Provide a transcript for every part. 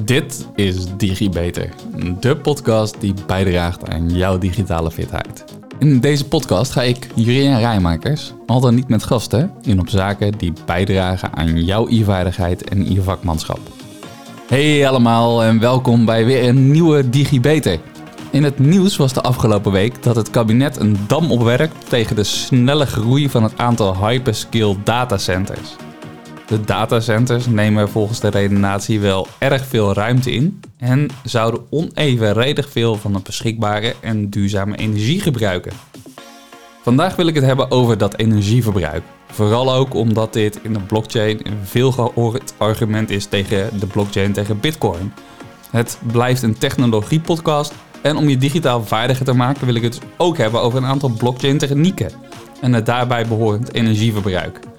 Dit is DigiBeter, de podcast die bijdraagt aan jouw digitale fitheid. In deze podcast ga ik, Jurien Rijmakers, al dan niet met gasten, in op zaken die bijdragen aan jouw e-vaardigheid en e-vakmanschap. Hey allemaal en welkom bij weer een nieuwe DigiBeter. In het nieuws was de afgelopen week dat het kabinet een dam opwerkt tegen de snelle groei van het aantal hyperscale datacenters. De datacenters nemen volgens de redenatie wel erg veel ruimte in en zouden onevenredig veel van de beschikbare en duurzame energie gebruiken. Vandaag wil ik het hebben over dat energieverbruik. Vooral ook omdat dit in de blockchain een veel gehoord argument is tegen de blockchain, tegen Bitcoin. Het blijft een technologiepodcast en om je digitaal vaardiger te maken wil ik het ook hebben over een aantal blockchain technieken en het daarbij behorend energieverbruik.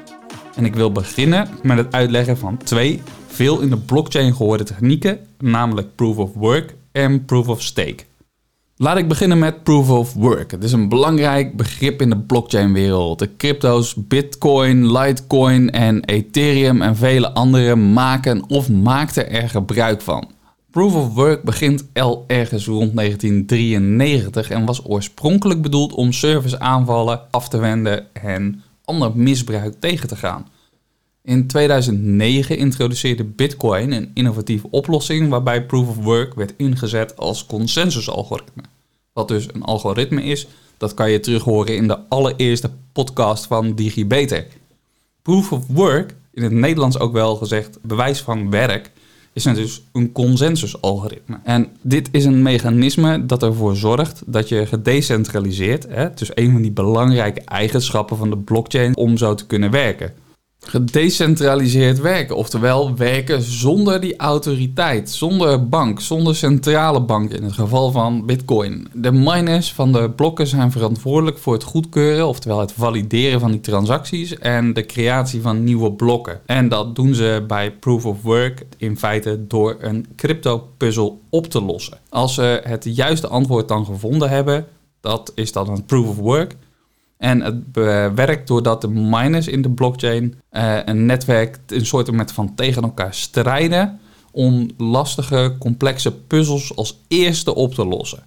En ik wil beginnen met het uitleggen van twee veel in de blockchain gehoorde technieken, namelijk Proof of Work en Proof of Stake. Laat ik beginnen met Proof of Work. Het is een belangrijk begrip in de blockchain-wereld. De crypto's Bitcoin, Litecoin en Ethereum en vele andere maken of maakten er gebruik van. Proof of Work begint al ergens rond 1993 en was oorspronkelijk bedoeld om serviceaanvallen af te wenden en ander misbruik tegen te gaan. In 2009 introduceerde Bitcoin een innovatieve oplossing waarbij Proof of Work werd ingezet als consensusalgoritme. Wat dus een algoritme is, dat kan je terug horen in de allereerste podcast van DigiBeter. Proof of Work, in het Nederlands ook wel gezegd bewijs van werk, is dus een consensusalgoritme. En dit is een mechanisme dat ervoor zorgt dat je gedecentraliseerd, hè, dus een van die belangrijke eigenschappen van de blockchain om zo te kunnen werken. Gedecentraliseerd werken, oftewel werken zonder die autoriteit, zonder bank, zonder centrale bank in het geval van Bitcoin. De miners van de blokken zijn verantwoordelijk voor het goedkeuren, oftewel het valideren van die transacties en de creatie van nieuwe blokken. En dat doen ze bij Proof of Work in feite door een crypto-puzzel op te lossen. Als ze het juiste antwoord dan gevonden hebben, dat is dan een Proof of Work. En het werkt doordat de miners in de blockchain uh, een netwerk een soort van tegen elkaar strijden om lastige, complexe puzzels als eerste op te lossen.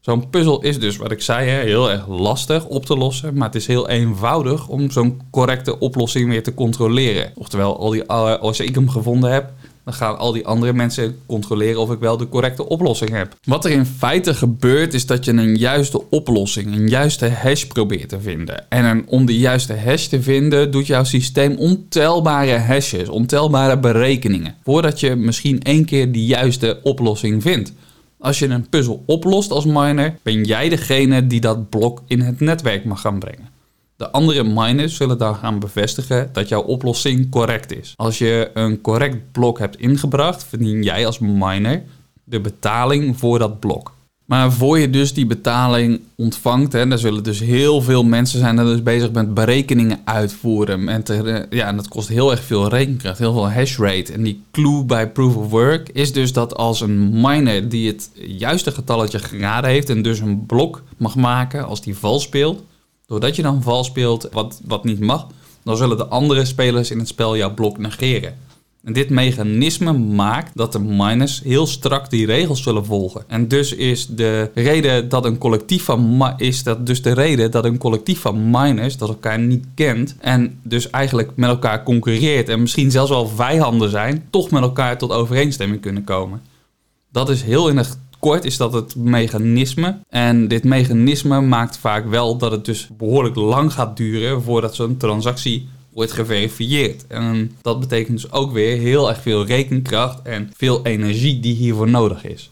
Zo'n puzzel is dus, wat ik zei, heel erg lastig op te lossen, maar het is heel eenvoudig om zo'n correcte oplossing weer te controleren. Oftewel, al die, als ik hem gevonden heb, dan gaan al die andere mensen controleren of ik wel de correcte oplossing heb. Wat er in feite gebeurt is dat je een juiste oplossing, een juiste hash probeert te vinden. En om die juiste hash te vinden doet jouw systeem ontelbare hashes, ontelbare berekeningen. Voordat je misschien één keer die juiste oplossing vindt. Als je een puzzel oplost als miner, ben jij degene die dat blok in het netwerk mag gaan brengen. De andere miners zullen dan gaan bevestigen dat jouw oplossing correct is. Als je een correct blok hebt ingebracht, verdien jij als miner de betaling voor dat blok. Maar voor je dus die betaling ontvangt, hè, daar zullen dus heel veel mensen zijn er dus bezig met berekeningen uitvoeren. En, ja, en dat kost heel erg veel rekenkracht, heel veel hash rate. En die clue bij Proof of Work is dus dat als een miner die het juiste getalletje geraden heeft en dus een blok mag maken als die vals speelt, Doordat je dan vals speelt wat, wat niet mag, dan zullen de andere spelers in het spel jouw blok negeren. En dit mechanisme maakt dat de miners heel strak die regels zullen volgen. En dus is de reden dat een collectief van is dat dus de reden dat een collectief van miners dat elkaar niet kent en dus eigenlijk met elkaar concurreert en misschien zelfs wel vijanden zijn, toch met elkaar tot overeenstemming kunnen komen. Dat is heel in het kort is dat het mechanisme. En dit mechanisme maakt vaak wel dat het dus behoorlijk lang gaat duren voordat zo'n transactie wordt geverifieerd. En dat betekent dus ook weer heel erg veel rekenkracht en veel energie die hiervoor nodig is.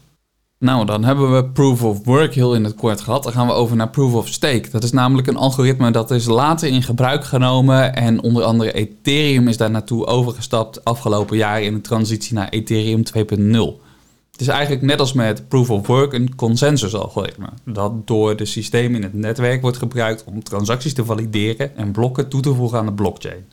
Nou, dan hebben we Proof of Work heel in het kort gehad. Dan gaan we over naar Proof of Stake. Dat is namelijk een algoritme dat is later in gebruik genomen. En onder andere Ethereum is daar naartoe overgestapt afgelopen jaar in de transitie naar Ethereum 2.0. Het is eigenlijk net als met Proof of Work een consensusalgoritme. Dat door de systemen in het netwerk wordt gebruikt om transacties te valideren en blokken toe te voegen aan de blockchain.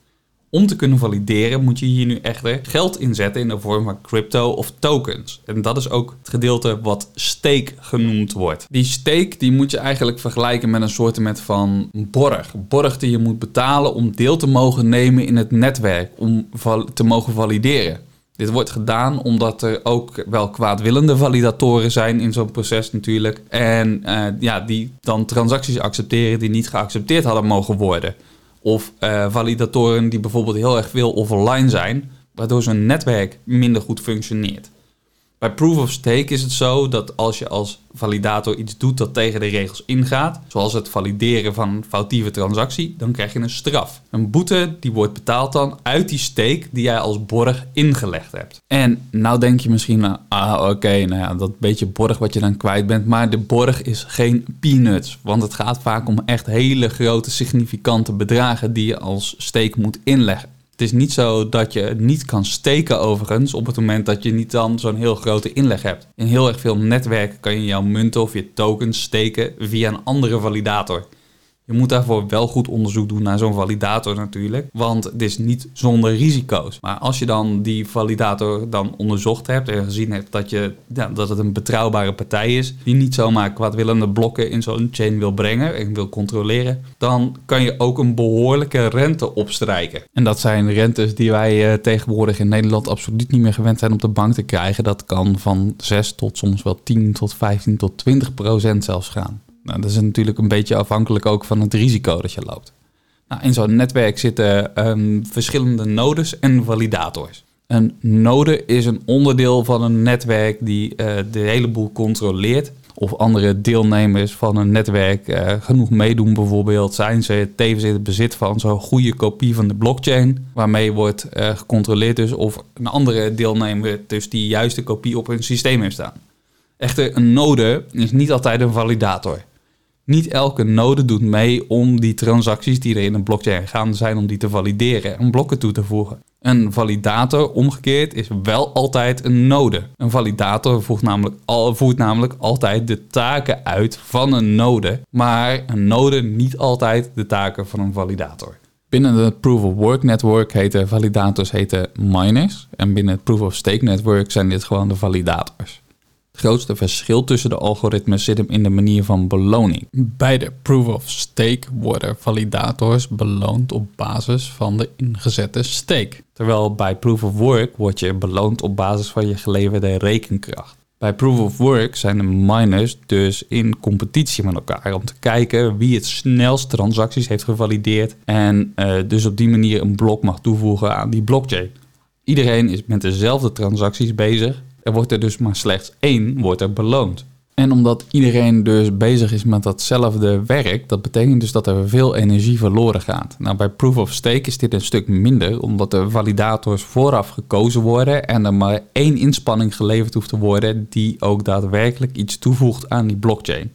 Om te kunnen valideren moet je hier nu echter geld inzetten in de vorm van crypto of tokens. En dat is ook het gedeelte wat stake genoemd wordt. Die stake die moet je eigenlijk vergelijken met een soort van borg. Borg die je moet betalen om deel te mogen nemen in het netwerk, om te mogen valideren. Dit wordt gedaan omdat er ook wel kwaadwillende validatoren zijn in zo'n proces natuurlijk. En uh, ja, die dan transacties accepteren die niet geaccepteerd hadden mogen worden. Of uh, validatoren die bijvoorbeeld heel erg veel offline zijn, waardoor zo'n netwerk minder goed functioneert. Bij proof of stake is het zo dat als je als validator iets doet dat tegen de regels ingaat, zoals het valideren van een foutieve transactie, dan krijg je een straf. Een boete die wordt betaald dan uit die stake die jij als borg ingelegd hebt. En nou denk je misschien, nou, ah oké, nou ja, dat beetje borg wat je dan kwijt bent, maar de borg is geen peanuts, want het gaat vaak om echt hele grote significante bedragen die je als stake moet inleggen. Het is niet zo dat je niet kan steken overigens op het moment dat je niet dan zo'n heel grote inleg hebt. In heel erg veel netwerken kan je jouw munten of je tokens steken via een andere validator. Je moet daarvoor wel goed onderzoek doen naar zo'n validator natuurlijk, want het is niet zonder risico's. Maar als je dan die validator dan onderzocht hebt en gezien hebt dat, je, dat het een betrouwbare partij is, die niet zomaar kwaadwillende blokken in zo'n chain wil brengen en wil controleren, dan kan je ook een behoorlijke rente opstrijken. En dat zijn rentes die wij uh, tegenwoordig in Nederland absoluut niet meer gewend zijn op de bank te krijgen. Dat kan van 6 tot soms wel 10 tot 15 tot 20 procent zelfs gaan. Nou, dat is natuurlijk een beetje afhankelijk ook van het risico dat je loopt. Nou, in zo'n netwerk zitten um, verschillende nodes en validators. Een node is een onderdeel van een netwerk die uh, de hele boel controleert. Of andere deelnemers van een netwerk uh, genoeg meedoen bijvoorbeeld, zijn ze tevens in het bezit van zo'n goede kopie van de blockchain, waarmee wordt uh, gecontroleerd dus of een andere deelnemer dus die juiste kopie op hun systeem heeft staan. Echter, een node is niet altijd een validator. Niet elke node doet mee om die transacties die er in een blockchain gaan zijn, om die te valideren en blokken toe te voegen. Een validator, omgekeerd, is wel altijd een node. Een validator voert namelijk, al, voert namelijk altijd de taken uit van een node, maar een node niet altijd de taken van een validator. Binnen het Proof of Work network heten validators heten miners en binnen het Proof of Stake network zijn dit gewoon de validators grootste verschil tussen de algoritmes zit hem in de manier van beloning. Bij de proof of stake worden validators beloond op basis van de ingezette stake. Terwijl bij proof of work word je beloond op basis van je geleverde rekenkracht. Bij proof of work zijn de miners dus in competitie met elkaar om te kijken wie het snelst transacties heeft gevalideerd en uh, dus op die manier een blok mag toevoegen aan die blockchain. Iedereen is met dezelfde transacties bezig er wordt er dus maar slechts één wordt er beloond. En omdat iedereen dus bezig is met datzelfde werk, dat betekent dus dat er veel energie verloren gaat. Nou, bij Proof of Stake is dit een stuk minder, omdat de validators vooraf gekozen worden en er maar één inspanning geleverd hoeft te worden die ook daadwerkelijk iets toevoegt aan die blockchain.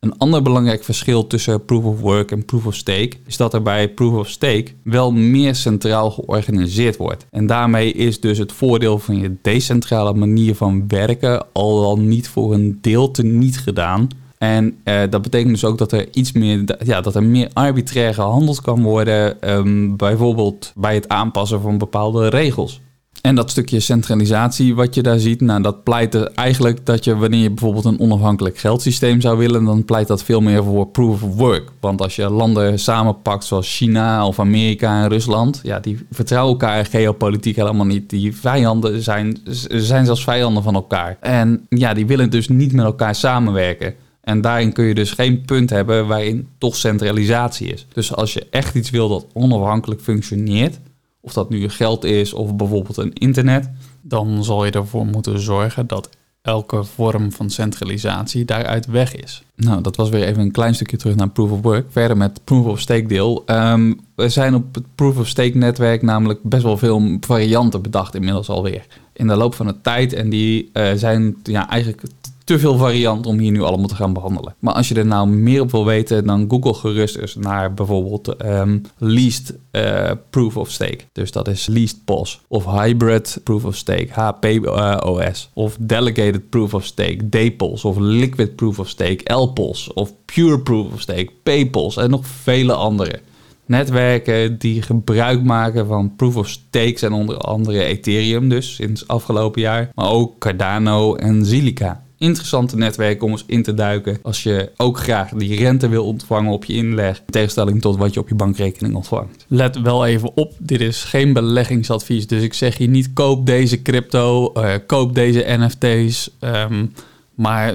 Een ander belangrijk verschil tussen proof of work en proof of stake is dat er bij proof of stake wel meer centraal georganiseerd wordt. En daarmee is dus het voordeel van je decentrale manier van werken al dan niet voor een deel te niet gedaan. En eh, dat betekent dus ook dat er iets meer, ja, dat er meer arbitrair gehandeld kan worden, um, bijvoorbeeld bij het aanpassen van bepaalde regels. En dat stukje centralisatie wat je daar ziet, nou, dat pleit er eigenlijk dat je wanneer je bijvoorbeeld een onafhankelijk geldsysteem zou willen, dan pleit dat veel meer voor proof of work. Want als je landen samenpakt zoals China of Amerika en Rusland, ja, die vertrouwen elkaar geopolitiek helemaal niet. Die vijanden zijn, zijn zelfs vijanden van elkaar. En ja, die willen dus niet met elkaar samenwerken. En daarin kun je dus geen punt hebben waarin toch centralisatie is. Dus als je echt iets wil dat onafhankelijk functioneert, of dat nu geld is of bijvoorbeeld een internet, dan zal je ervoor moeten zorgen dat elke vorm van centralisatie daaruit weg is. Nou, dat was weer even een klein stukje terug naar Proof of Work. Verder met Proof of Stake deel. Um, er zijn op het Proof of Stake netwerk namelijk best wel veel varianten bedacht inmiddels alweer. In de loop van de tijd en die uh, zijn ja, eigenlijk te veel variant om hier nu allemaal te gaan behandelen. Maar als je er nou meer op wil weten, dan google gerust eens naar bijvoorbeeld um, least uh, proof of stake. Dus dat is least POS of hybrid proof of stake, HPOS. Of delegated proof of stake, DPOS. Of liquid proof of stake, LPOS. Of pure proof of stake, PayPOS. En nog vele andere. Netwerken die gebruik maken van proof of stake zijn onder andere Ethereum dus sinds afgelopen jaar. Maar ook Cardano en Zilliqa. Interessante netwerken om eens in te duiken. Als je ook graag die rente wil ontvangen op je inleg. In tegenstelling tot wat je op je bankrekening ontvangt. Let wel even op, dit is geen beleggingsadvies. Dus ik zeg je niet koop deze crypto, uh, koop deze NFT's. Um, maar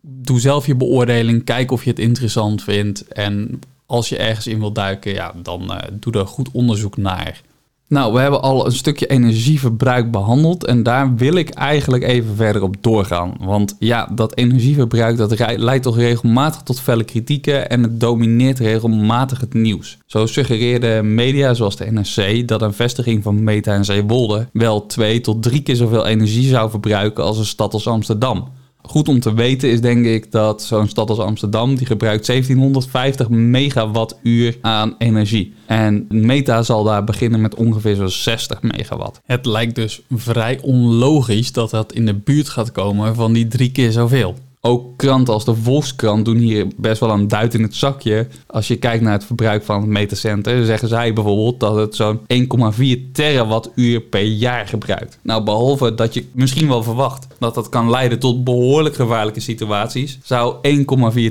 doe zelf je beoordeling. Kijk of je het interessant vindt. En als je ergens in wilt duiken, ja, dan uh, doe er goed onderzoek naar. Nou, we hebben al een stukje energieverbruik behandeld en daar wil ik eigenlijk even verder op doorgaan. Want ja, dat energieverbruik dat leidt toch regelmatig tot felle kritieken en het domineert regelmatig het nieuws. Zo suggereerde media zoals de NRC dat een vestiging van Meta en Zeewolde wel twee tot drie keer zoveel energie zou verbruiken als een stad als Amsterdam. Goed om te weten is denk ik dat zo'n stad als Amsterdam, die gebruikt 1750 megawattuur aan energie. En Meta zal daar beginnen met ongeveer zo'n 60 megawatt. Het lijkt dus vrij onlogisch dat dat in de buurt gaat komen van die drie keer zoveel. Ook kranten als de Volkskrant doen hier best wel een duit in het zakje. Als je kijkt naar het verbruik van het metacenter, zeggen zij bijvoorbeeld dat het zo'n 1,4 terawattuur per jaar gebruikt. Nou, behalve dat je misschien wel verwacht dat dat kan leiden tot behoorlijk gevaarlijke situaties, zou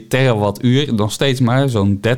1,4 terawattuur nog steeds maar zo'n 30%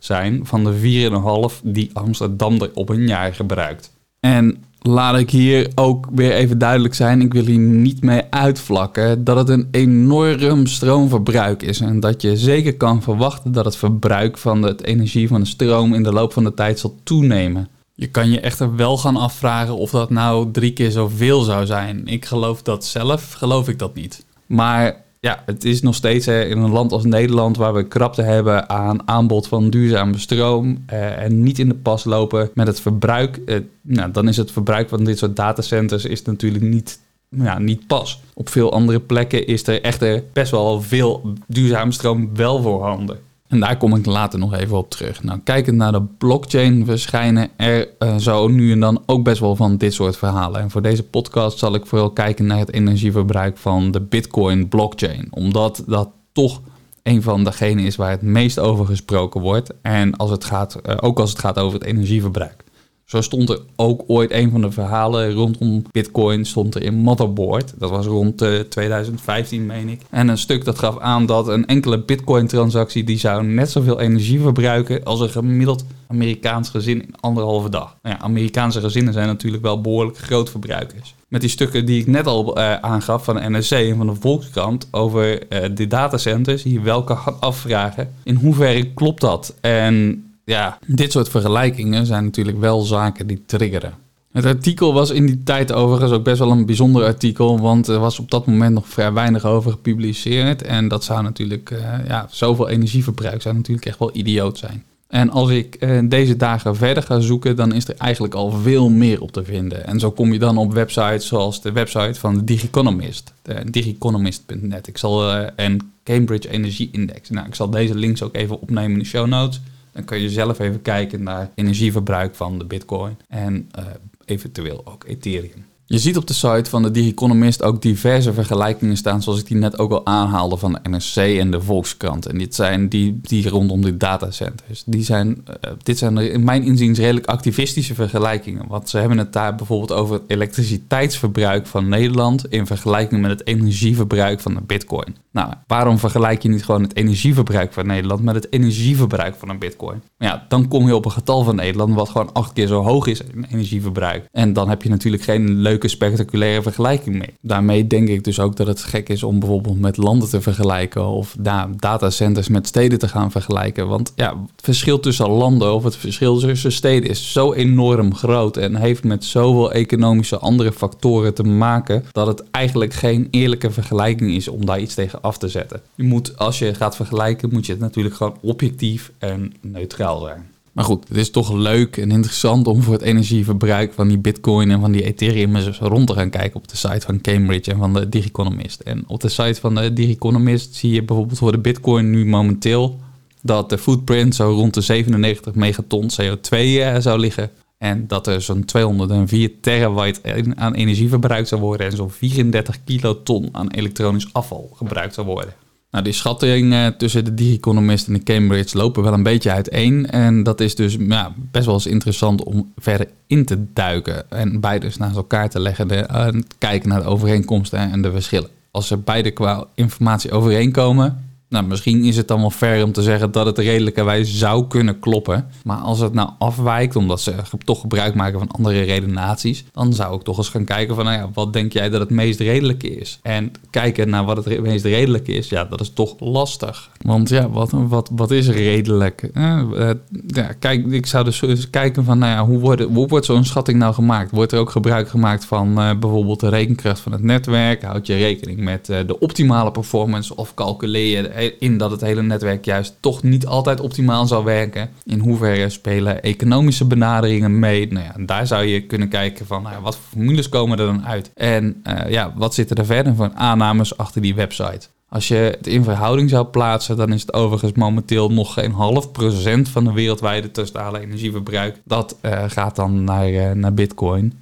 zijn van de 4,5 die Amsterdam er op een jaar gebruikt. En laat ik hier ook weer even duidelijk zijn. Ik wil hier niet mee uitvlakken dat het een enorm stroomverbruik is. En dat je zeker kan verwachten dat het verbruik van de energie van de stroom in de loop van de tijd zal toenemen. Je kan je echter wel gaan afvragen of dat nou drie keer zoveel zou zijn. Ik geloof dat zelf, geloof ik dat niet. Maar ja, het is nog steeds in een land als Nederland waar we krapte hebben aan aanbod van duurzame stroom eh, en niet in de pas lopen met het verbruik. Eh, nou, dan is het verbruik van dit soort datacenters is natuurlijk niet, ja, niet pas. Op veel andere plekken is er echt best wel veel duurzame stroom wel voorhanden. En daar kom ik later nog even op terug. Nou, kijkend naar de blockchain verschijnen er uh, zo nu en dan ook best wel van dit soort verhalen. En voor deze podcast zal ik vooral kijken naar het energieverbruik van de Bitcoin blockchain. Omdat dat toch een van degenen is waar het meest over gesproken wordt. En als het gaat, uh, ook als het gaat over het energieverbruik. Zo stond er ook ooit een van de verhalen rondom Bitcoin stond er in Motherboard. Dat was rond 2015, eh, meen ik. En een stuk dat gaf aan dat een enkele Bitcoin-transactie die zou net zoveel energie verbruiken als een gemiddeld Amerikaans gezin in anderhalve dag. Nou ja, Amerikaanse gezinnen zijn natuurlijk wel behoorlijk groot verbruikers. Met die stukken die ik net al uh, aangaf van de NRC en van de Volkskrant over uh, de datacenters, hier wel kan afvragen in hoeverre klopt dat? En ja, dit soort vergelijkingen zijn natuurlijk wel zaken die triggeren. Het artikel was in die tijd overigens ook best wel een bijzonder artikel, want er was op dat moment nog vrij weinig over gepubliceerd. En dat zou natuurlijk, uh, ja, zoveel energieverbruik zou natuurlijk echt wel idioot zijn. En als ik uh, deze dagen verder ga zoeken, dan is er eigenlijk al veel meer op te vinden. En zo kom je dan op websites zoals de website van de Digiconomist, digiconomist.net. Ik zal uh, en Cambridge Energie Index. Nou, ik zal deze links ook even opnemen in de show notes. Dan kun je zelf even kijken naar energieverbruik van de Bitcoin en uh, eventueel ook Ethereum. Je ziet op de site van de The Economist ook diverse vergelijkingen staan, zoals ik die net ook al aanhaalde van de NRC en de Volkskrant. En dit zijn die, die rondom de datacenters. Die zijn, uh, dit zijn in mijn inziens redelijk activistische vergelijkingen. Want ze hebben het daar bijvoorbeeld over het elektriciteitsverbruik van Nederland in vergelijking met het energieverbruik van de bitcoin. Nou, waarom vergelijk je niet gewoon het energieverbruik van Nederland met het energieverbruik van een bitcoin? Ja, dan kom je op een getal van Nederland wat gewoon acht keer zo hoog is in energieverbruik. En dan heb je natuurlijk geen leuke spectaculaire vergelijking mee. Daarmee denk ik dus ook dat het gek is om bijvoorbeeld met landen te vergelijken of da datacenters met steden te gaan vergelijken. Want ja, het verschil tussen landen of het verschil tussen steden is zo enorm groot en heeft met zoveel economische andere factoren te maken dat het eigenlijk geen eerlijke vergelijking is om daar iets tegen af te zetten. Je moet, als je gaat vergelijken, moet je het natuurlijk gewoon objectief en neutraal zijn. Maar goed, het is toch leuk en interessant om voor het energieverbruik van die Bitcoin en van die Ethereum eens rond te gaan kijken op de site van Cambridge en van de Digiconomist. En op de site van de Digiconomist zie je bijvoorbeeld voor de Bitcoin nu momenteel dat de footprint zo rond de 97 megaton CO2 uh, zou liggen. En dat er zo'n 204 terawatt aan energie verbruikt zou worden en zo'n 34 kiloton aan elektronisch afval gebruikt zou worden. Nou, die schattingen tussen de Digiconomist en de Cambridge lopen wel een beetje uiteen. En dat is dus best wel eens interessant om verder in te duiken. En beide naast elkaar te leggen en kijken naar de overeenkomsten en de verschillen. als ze beide qua informatie overeenkomen, nou, misschien is het dan wel fair om te zeggen dat het redelijkerwijs zou kunnen kloppen. Maar als het nou afwijkt, omdat ze toch gebruik maken van andere redenaties, dan zou ik toch eens gaan kijken van, nou ja, wat denk jij dat het meest redelijke is? En kijken naar wat het meest redelijk is, ja, dat is toch lastig. Want ja, wat, wat, wat is redelijk? Eh, eh, ja, kijk, ik zou dus eens kijken van, nou ja, hoe wordt, hoe wordt zo'n schatting nou gemaakt? Wordt er ook gebruik gemaakt van uh, bijvoorbeeld de rekenkracht van het netwerk? Houd je rekening met de optimale performance of calculeer je in dat het hele netwerk juist toch niet altijd optimaal zal werken. In hoeverre spelen economische benaderingen mee? Nou ja, daar zou je kunnen kijken van nou wat voor formules komen er dan uit? En uh, ja, wat zitten er verder voor aannames achter die website? Als je het in verhouding zou plaatsen, dan is het overigens momenteel nog geen half procent van de wereldwijde totale energieverbruik. Dat uh, gaat dan naar, uh, naar Bitcoin.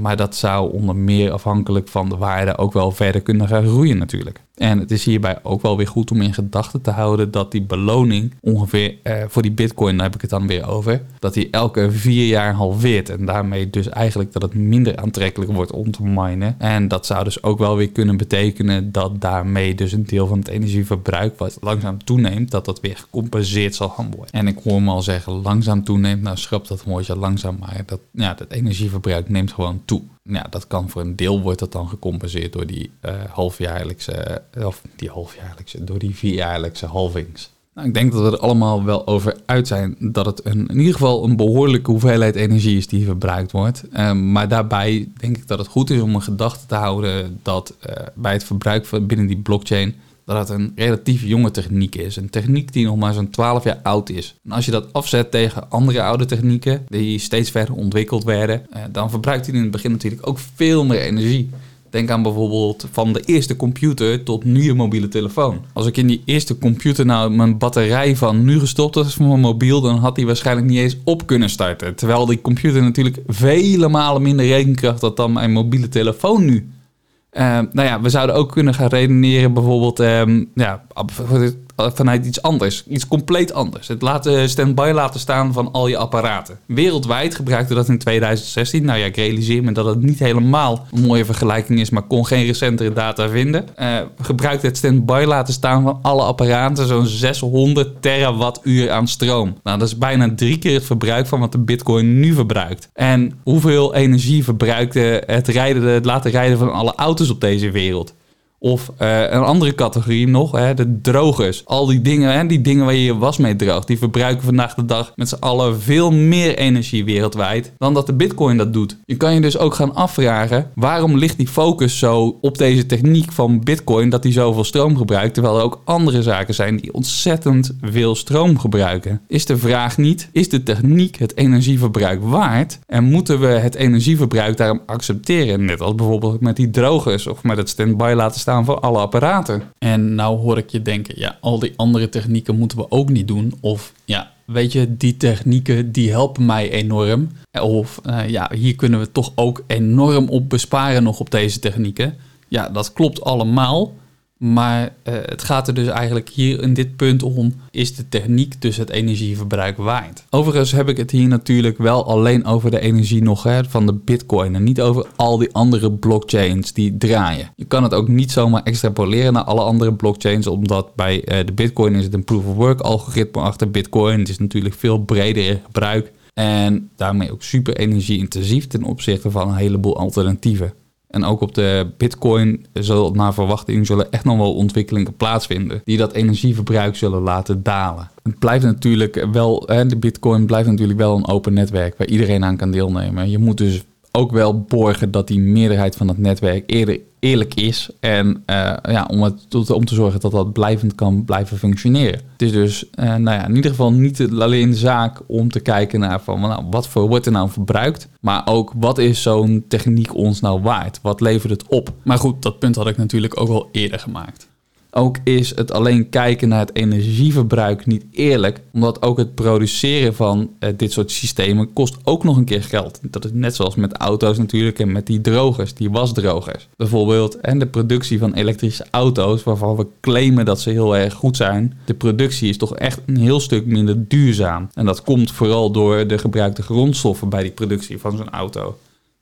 Maar dat zou onder meer afhankelijk van de waarde ook wel verder kunnen gaan groeien natuurlijk. En het is hierbij ook wel weer goed om in gedachten te houden dat die beloning ongeveer uh, voor die bitcoin, daar heb ik het dan weer over, dat die elke vier jaar halveert. En daarmee dus eigenlijk dat het minder aantrekkelijk wordt om te minen. En dat zou dus ook wel weer kunnen betekenen dat daarmee dus een deel van het energieverbruik wat langzaam toeneemt, dat dat weer gecompenseerd zal gaan worden. En ik hoor me al zeggen, langzaam toeneemt, nou schrap dat woordje langzaam, maar dat, ja, dat energieverbruik neemt gewoon toe ja, dat kan voor een deel wordt dat dan gecompenseerd door die uh, halfjaarlijkse, of die halfjaarlijkse, door die vierjaarlijkse halvings. Nou, ik denk dat we er allemaal wel over uit zijn dat het een, in ieder geval een behoorlijke hoeveelheid energie is die verbruikt wordt. Uh, maar daarbij denk ik dat het goed is om een gedachte te houden dat uh, bij het verbruik van binnen die blockchain dat het een relatief jonge techniek is. Een techniek die nog maar zo'n 12 jaar oud is. En als je dat afzet tegen andere oude technieken die steeds verder ontwikkeld werden, eh, dan verbruikt hij in het begin natuurlijk ook veel meer energie. Denk aan bijvoorbeeld van de eerste computer tot nu je mobiele telefoon. Als ik in die eerste computer nou mijn batterij van nu gestopt was van mijn mobiel, dan had die waarschijnlijk niet eens op kunnen starten. Terwijl die computer natuurlijk vele malen minder rekenkracht had dan mijn mobiele telefoon nu. Uh, nou ja, we zouden ook kunnen gaan redeneren bijvoorbeeld um, ja, vanuit iets anders. Iets compleet anders. Het laten stand-by laten staan van al je apparaten. Wereldwijd gebruikte dat in 2016. Nou ja, ik realiseer me dat het niet helemaal een mooie vergelijking is, maar kon geen recentere data vinden. Uh, gebruikte het stand-by laten staan van alle apparaten zo'n 600 terawattuur aan stroom. Nou, dat is bijna drie keer het verbruik van wat de Bitcoin nu verbruikt. En hoeveel energie verbruikte het, rijden, het laten rijden van alle auto's op deze wereld? Of uh, een andere categorie nog, hè, de drogers. Al die dingen, hè, die dingen waar je je was mee droogt, die verbruiken vandaag de dag met z'n allen veel meer energie wereldwijd dan dat de bitcoin dat doet. Je kan je dus ook gaan afvragen, waarom ligt die focus zo op deze techniek van bitcoin dat die zoveel stroom gebruikt, terwijl er ook andere zaken zijn die ontzettend veel stroom gebruiken? Is de vraag niet, is de techniek het energieverbruik waard en moeten we het energieverbruik daarom accepteren? Net als bijvoorbeeld met die drogers of met het standby laten staan voor alle apparaten. En nou hoor ik je denken, ja, al die andere technieken moeten we ook niet doen. Of ja, weet je, die technieken die helpen mij enorm. Of uh, ja, hier kunnen we toch ook enorm op besparen nog op deze technieken. Ja, dat klopt allemaal. Maar uh, het gaat er dus eigenlijk hier in dit punt om: is de techniek dus het energieverbruik waard? Overigens heb ik het hier natuurlijk wel alleen over de energie nog hè, van de Bitcoin en niet over al die andere blockchains die draaien. Je kan het ook niet zomaar extrapoleren naar alle andere blockchains, omdat bij uh, de Bitcoin is het een proof of work algoritme achter Bitcoin. Het is natuurlijk veel breder in gebruik en daarmee ook super energie-intensief ten opzichte van een heleboel alternatieven. En ook op de Bitcoin zal naar verwachting zullen echt nog wel ontwikkelingen plaatsvinden die dat energieverbruik zullen laten dalen. Het blijft natuurlijk wel, de Bitcoin blijft natuurlijk wel een open netwerk waar iedereen aan kan deelnemen. Je moet dus ook wel borgen dat die meerderheid van het netwerk eerlijk is. En uh, ja, om, het, om te zorgen dat dat blijvend kan blijven functioneren. Het is dus uh, nou ja, in ieder geval niet alleen de zaak om te kijken naar van nou, wat voor wordt er nou verbruikt. Maar ook wat is zo'n techniek ons nou waard? Wat levert het op? Maar goed, dat punt had ik natuurlijk ook al eerder gemaakt. Ook is het alleen kijken naar het energieverbruik niet eerlijk, omdat ook het produceren van uh, dit soort systemen kost ook nog een keer geld. Dat is net zoals met auto's natuurlijk en met die drogers, die wasdrogers. Bijvoorbeeld en de productie van elektrische auto's, waarvan we claimen dat ze heel erg goed zijn. De productie is toch echt een heel stuk minder duurzaam. En dat komt vooral door de gebruikte grondstoffen bij die productie van zo'n auto.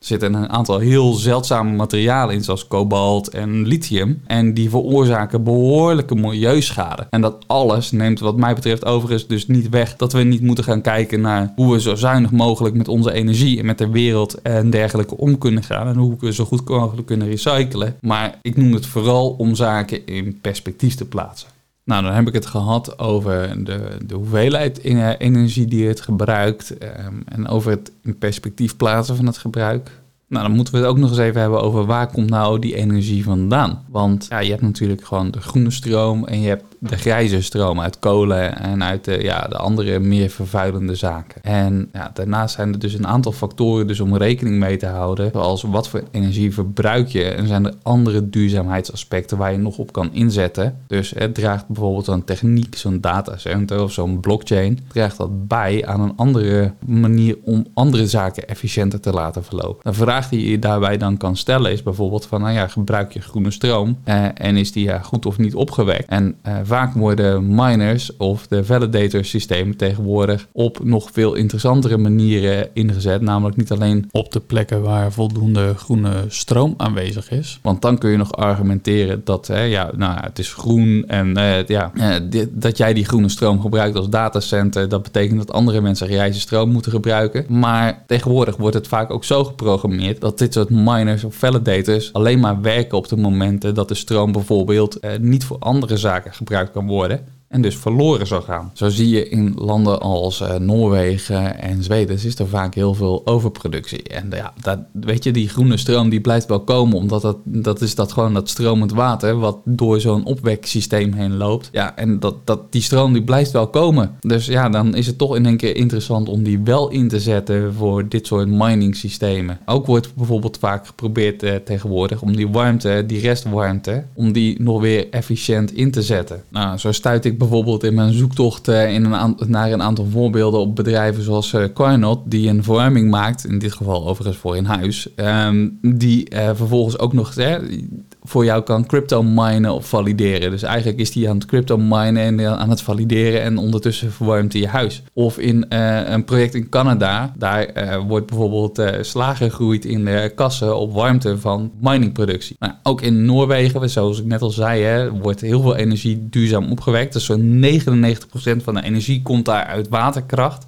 Zitten een aantal heel zeldzame materialen in, zoals kobalt en lithium. En die veroorzaken behoorlijke milieuschade. En dat alles neemt wat mij betreft overigens dus niet weg dat we niet moeten gaan kijken naar hoe we zo zuinig mogelijk met onze energie en met de wereld en dergelijke om kunnen gaan. En hoe we zo goed mogelijk kunnen recyclen. Maar ik noem het vooral om zaken in perspectief te plaatsen. Nou, dan heb ik het gehad over de, de hoeveelheid energie die het gebruikt ehm, en over het in perspectief plaatsen van het gebruik. Nou, dan moeten we het ook nog eens even hebben over waar komt nou die energie vandaan. Want ja, je hebt natuurlijk gewoon de groene stroom en je hebt de grijze stroom uit kolen en uit de, ja, de andere meer vervuilende zaken. En ja, daarnaast zijn er dus een aantal factoren dus om rekening mee te houden. Zoals wat voor energie verbruik je en zijn er andere duurzaamheidsaspecten waar je nog op kan inzetten. Dus het draagt bijvoorbeeld zo'n techniek, zo'n datacenter of zo'n blockchain, draagt dat bij aan een andere manier om andere zaken efficiënter te laten verlopen. Een vraag die je daarbij dan kan stellen is bijvoorbeeld van, nou ja, gebruik je groene stroom eh, en is die ja, goed of niet opgewekt? En eh, vaak worden miners of de validator systemen tegenwoordig op nog veel interessantere manieren ingezet. Namelijk niet alleen op de plekken waar voldoende groene stroom aanwezig is. Want dan kun je nog argumenteren dat ja, nou, het is groen en ja, dit, dat jij die groene stroom gebruikt als datacenter. Dat betekent dat andere mensen grijze stroom moeten gebruiken. Maar tegenwoordig wordt het vaak ook zo geprogrammeerd dat dit soort miners of validators alleen maar werken op de momenten dat de stroom bijvoorbeeld uh, niet voor andere zaken gebruikt kan worden en dus verloren zou gaan. Zo zie je in landen als uh, Noorwegen en Zweden is er vaak heel veel overproductie. En ja, dat, weet je, die groene stroom die blijft wel komen, omdat dat, dat is dat gewoon dat stromend water wat door zo'n opweksysteem heen loopt. Ja, en dat, dat, die stroom die blijft wel komen. Dus ja, dan is het toch in één keer interessant om die wel in te zetten voor dit soort mining systemen. Ook wordt bijvoorbeeld vaak geprobeerd uh, tegenwoordig om die warmte, die restwarmte, om die nog weer efficiënt in te zetten. Nou, zo stuit ik bijvoorbeeld in mijn zoektocht uh, in een naar een aantal voorbeelden op bedrijven zoals uh, Carnot, die een verwarming maakt, in dit geval overigens voor in huis, um, die uh, vervolgens ook nog voor jou kan crypto minen of valideren. Dus eigenlijk is die aan het crypto minen en aan het valideren en ondertussen verwarmt hij je huis. Of in een project in Canada, daar wordt bijvoorbeeld sla gegroeid in de kassen op warmte van miningproductie. Nou, ook in Noorwegen, zoals ik net al zei, hè, wordt heel veel energie duurzaam opgewekt. Dus zo'n 99% van de energie komt daar uit waterkracht.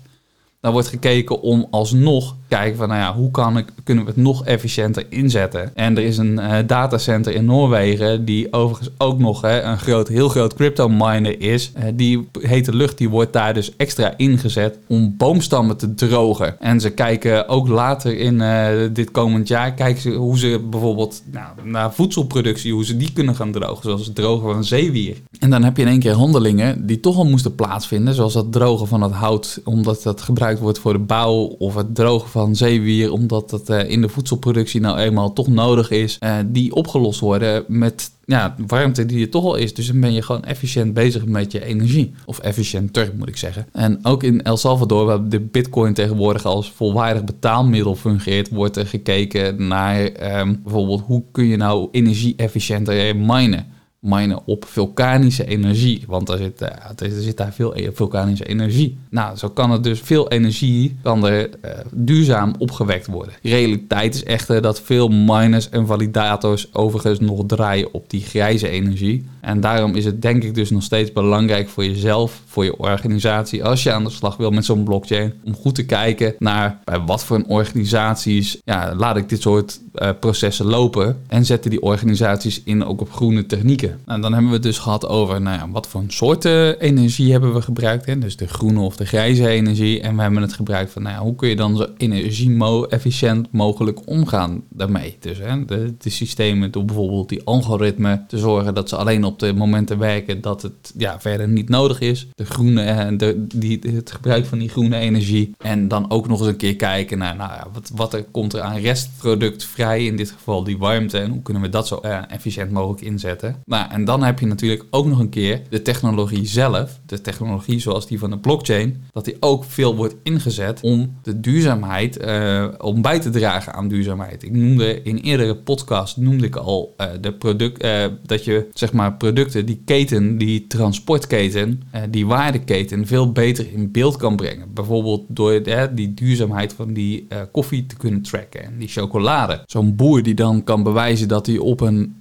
Dan wordt gekeken om alsnog kijken van, nou ja, hoe kan ik, kunnen we het nog efficiënter inzetten? En er is een uh, datacenter in Noorwegen die overigens ook nog hè, een groot, heel groot crypto miner is. Uh, die hete lucht die wordt daar dus extra ingezet om boomstammen te drogen. En ze kijken ook later in uh, dit komend jaar kijken ze hoe ze bijvoorbeeld nou, naar voedselproductie, hoe ze die kunnen gaan drogen, zoals het drogen van zeewier. En dan heb je in één keer handelingen die toch al moesten plaatsvinden, zoals het drogen van het hout, omdat dat gebruikt wordt voor de bouw, of het drogen van zeewier, omdat het uh, in de voedselproductie nou eenmaal toch nodig is, uh, die opgelost worden met ja, warmte die er toch al is. Dus dan ben je gewoon efficiënt bezig met je energie. Of efficiënter, moet ik zeggen. En ook in El Salvador, waar de bitcoin tegenwoordig als volwaardig betaalmiddel fungeert, wordt er gekeken naar um, bijvoorbeeld hoe kun je nou energie efficiënter minen minen op vulkanische energie. Want er zit, er zit daar veel e-, vulkanische energie. Nou, zo kan het dus veel energie kan er uh, duurzaam opgewekt worden. De realiteit is echter dat veel miners en validators overigens nog draaien op die grijze energie. En daarom is het denk ik dus nog steeds belangrijk voor jezelf, voor je organisatie, als je aan de slag wil met zo'n blockchain, om goed te kijken naar bij wat voor organisaties ja, laat ik dit soort uh, processen lopen en zetten die organisaties in ook op groene technieken. En nou, dan hebben we het dus gehad over nou ja, wat voor soorten energie hebben we gebruikt. Hè? Dus de groene of de grijze energie. En we hebben het gebruikt van nou ja, hoe kun je dan zo energie-efficiënt mogelijk omgaan daarmee. Dus hè, de, de systemen door bijvoorbeeld die algoritmen te zorgen dat ze alleen op de momenten werken dat het ja, verder niet nodig is. De groene, eh, de, die, het gebruik van die groene energie. En dan ook nog eens een keer kijken naar nou wat, wat er komt er aan restproduct vrij. In dit geval die warmte. En hoe kunnen we dat zo uh, efficiënt mogelijk inzetten. Nou, en dan heb je natuurlijk ook nog een keer de technologie zelf, de technologie zoals die van de blockchain, dat die ook veel wordt ingezet om de duurzaamheid, uh, om bij te dragen aan duurzaamheid. Ik noemde in eerdere podcast noemde ik al uh, de product, dat je zeg maar producten, die keten, die transportketen, die waardeketen veel beter in beeld kan brengen. Bijvoorbeeld door die duurzaamheid van die koffie te kunnen tracken en die chocolade. Zo'n boer die dan kan bewijzen dat hij op een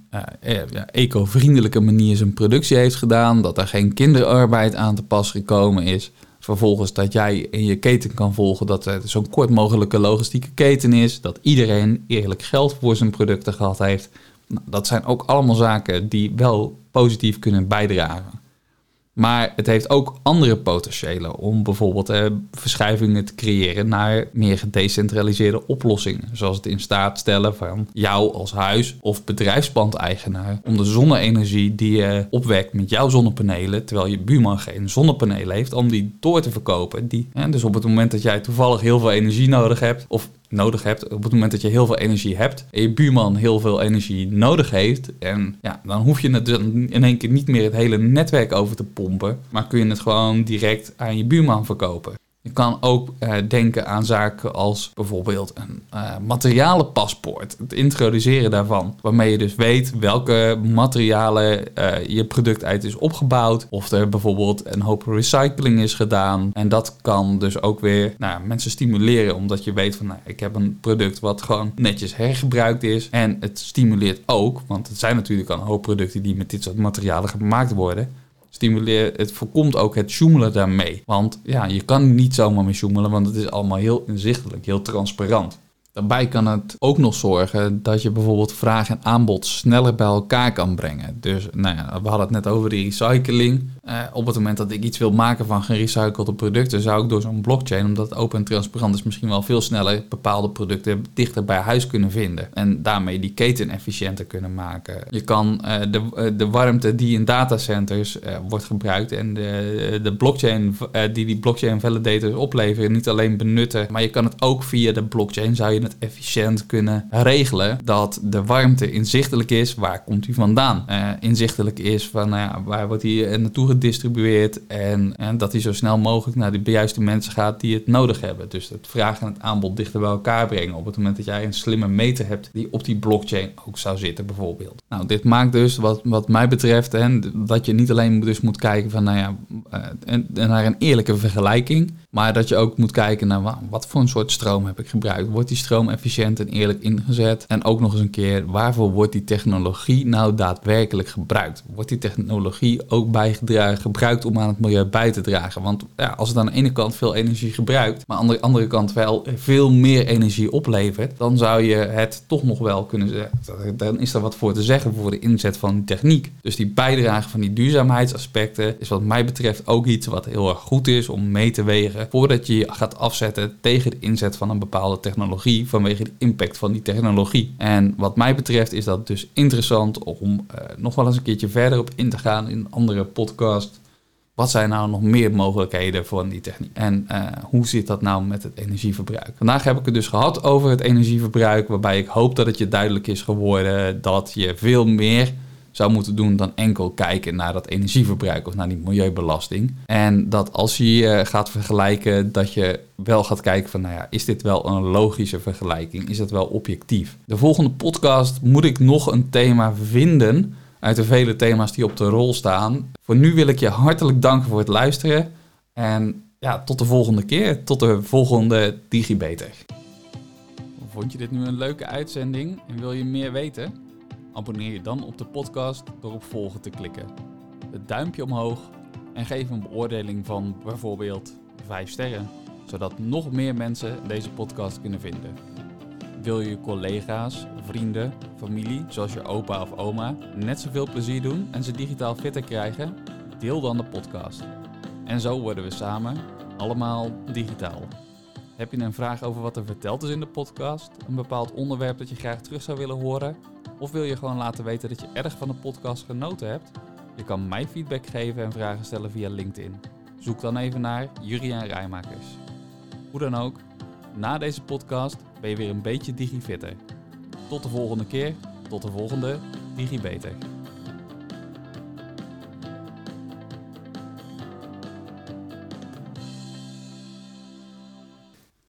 eco-vriendelijke manier zijn productie heeft gedaan, dat er geen kinderarbeid aan te pas gekomen is. Vervolgens dat jij in je keten kan volgen dat het zo'n kort mogelijke logistieke keten is, dat iedereen eerlijk geld voor zijn producten gehad heeft. Nou, dat zijn ook allemaal zaken die wel positief kunnen bijdragen. Maar het heeft ook andere potentiëlen om bijvoorbeeld eh, verschuivingen te creëren naar meer gedecentraliseerde oplossingen. Zoals het in staat stellen van jou als huis- of bedrijfspandeigenaar om de zonne-energie die je opwekt met jouw zonnepanelen, terwijl je buurman geen zonnepanelen heeft, om die door te verkopen. Die, hè, dus op het moment dat jij toevallig heel veel energie nodig hebt, of nodig hebt. Op het moment dat je heel veel energie hebt en je buurman heel veel energie nodig heeft. En ja, dan hoef je het in één keer niet meer het hele netwerk over te pompen. Maar kun je het gewoon direct aan je buurman verkopen. Je kan ook uh, denken aan zaken als bijvoorbeeld een uh, materialenpaspoort. Het introduceren daarvan. Waarmee je dus weet welke materialen uh, je product uit is opgebouwd. Of er bijvoorbeeld een hoop recycling is gedaan. En dat kan dus ook weer nou, mensen stimuleren. Omdat je weet van nou, ik heb een product wat gewoon netjes hergebruikt is. En het stimuleert ook, want het zijn natuurlijk al een hoop producten die met dit soort materialen gemaakt worden stimuleert, het voorkomt ook het zoemelen daarmee. Want ja, je kan niet zomaar mee zoemelen, want het is allemaal heel inzichtelijk, heel transparant. Daarbij kan het ook nog zorgen dat je bijvoorbeeld vraag en aanbod sneller bij elkaar kan brengen. Dus nou ja, we hadden het net over de recycling. Uh, op het moment dat ik iets wil maken van gerecyclede producten, zou ik door zo'n blockchain, omdat het open en transparant is, misschien wel veel sneller bepaalde producten dichter bij huis kunnen vinden. En daarmee die keten efficiënter kunnen maken. Je kan uh, de, uh, de warmte die in datacenters wordt gebruikt en de, de blockchain die die blockchain validators opleveren, niet alleen benutten, maar je kan het ook via de blockchain, zou je het efficiënt kunnen regelen dat de warmte inzichtelijk is, waar komt die vandaan? inzichtelijk is van nou ja, waar wordt die naartoe gedistribueerd en, en dat die zo snel mogelijk naar de juiste mensen gaat die het nodig hebben. Dus het vraag en het aanbod dichter bij elkaar brengen op het moment dat jij een slimme meter hebt die op die blockchain ook zou zitten bijvoorbeeld. Nou, dit maakt dus wat, wat mij betreft hè, dat je niet alleen dus moet kijken van nou ja, uh, naar een eerlijke vergelijking, maar dat je ook moet kijken naar wat, voor een soort stroom heb ik gebruikt. Wordt die stroom efficiënt en eerlijk ingezet? En ook nog eens een keer, waarvoor wordt die technologie nou daadwerkelijk gebruikt? Wordt die technologie ook bijgedragen gebruikt om aan het milieu bij te dragen. Want ja, als het aan de ene kant veel energie gebruikt, maar aan de andere kant wel veel meer energie oplevert, dan zou je het toch nog wel kunnen zeggen. Dan is er wat voor te zeggen voor de inzet van die techniek. Dus die bijdrage van die duurzaamheidsaspecten is wat mij betreft ook iets wat heel erg goed is om mee te wegen voordat je je gaat afzetten tegen de inzet van een bepaalde technologie vanwege de impact van die technologie. En wat mij betreft is dat dus interessant om uh, nog wel eens een keertje verder op in te gaan in andere podcasts wat zijn nou nog meer mogelijkheden voor die techniek? En uh, hoe zit dat nou met het energieverbruik? Vandaag heb ik het dus gehad over het energieverbruik, waarbij ik hoop dat het je duidelijk is geworden dat je veel meer zou moeten doen dan enkel kijken naar dat energieverbruik of naar die milieubelasting. En dat als je je gaat vergelijken, dat je wel gaat kijken van, nou ja, is dit wel een logische vergelijking? Is het wel objectief? De volgende podcast moet ik nog een thema vinden uit de vele thema's die op de rol staan. Voor nu wil ik je hartelijk danken voor het luisteren. En ja, tot de volgende keer. Tot de volgende DigiBeter. Vond je dit nu een leuke uitzending en wil je meer weten? Abonneer je dan op de podcast door op volgen te klikken. Het duimpje omhoog en geef een beoordeling van bijvoorbeeld 5 sterren, zodat nog meer mensen deze podcast kunnen vinden. Wil je collega's, vrienden, familie, zoals je opa of oma, net zoveel plezier doen en ze digitaal fitter krijgen? Deel dan de podcast. En zo worden we samen allemaal digitaal. Heb je een vraag over wat er verteld is in de podcast? Een bepaald onderwerp dat je graag terug zou willen horen? Of wil je gewoon laten weten dat je erg van de podcast genoten hebt? Je kan mij feedback geven en vragen stellen via LinkedIn. Zoek dan even naar Juriaan Rijmakers. Hoe dan ook, na deze podcast ben je weer een beetje digifitter. Tot de volgende keer, tot de volgende DigiBeter.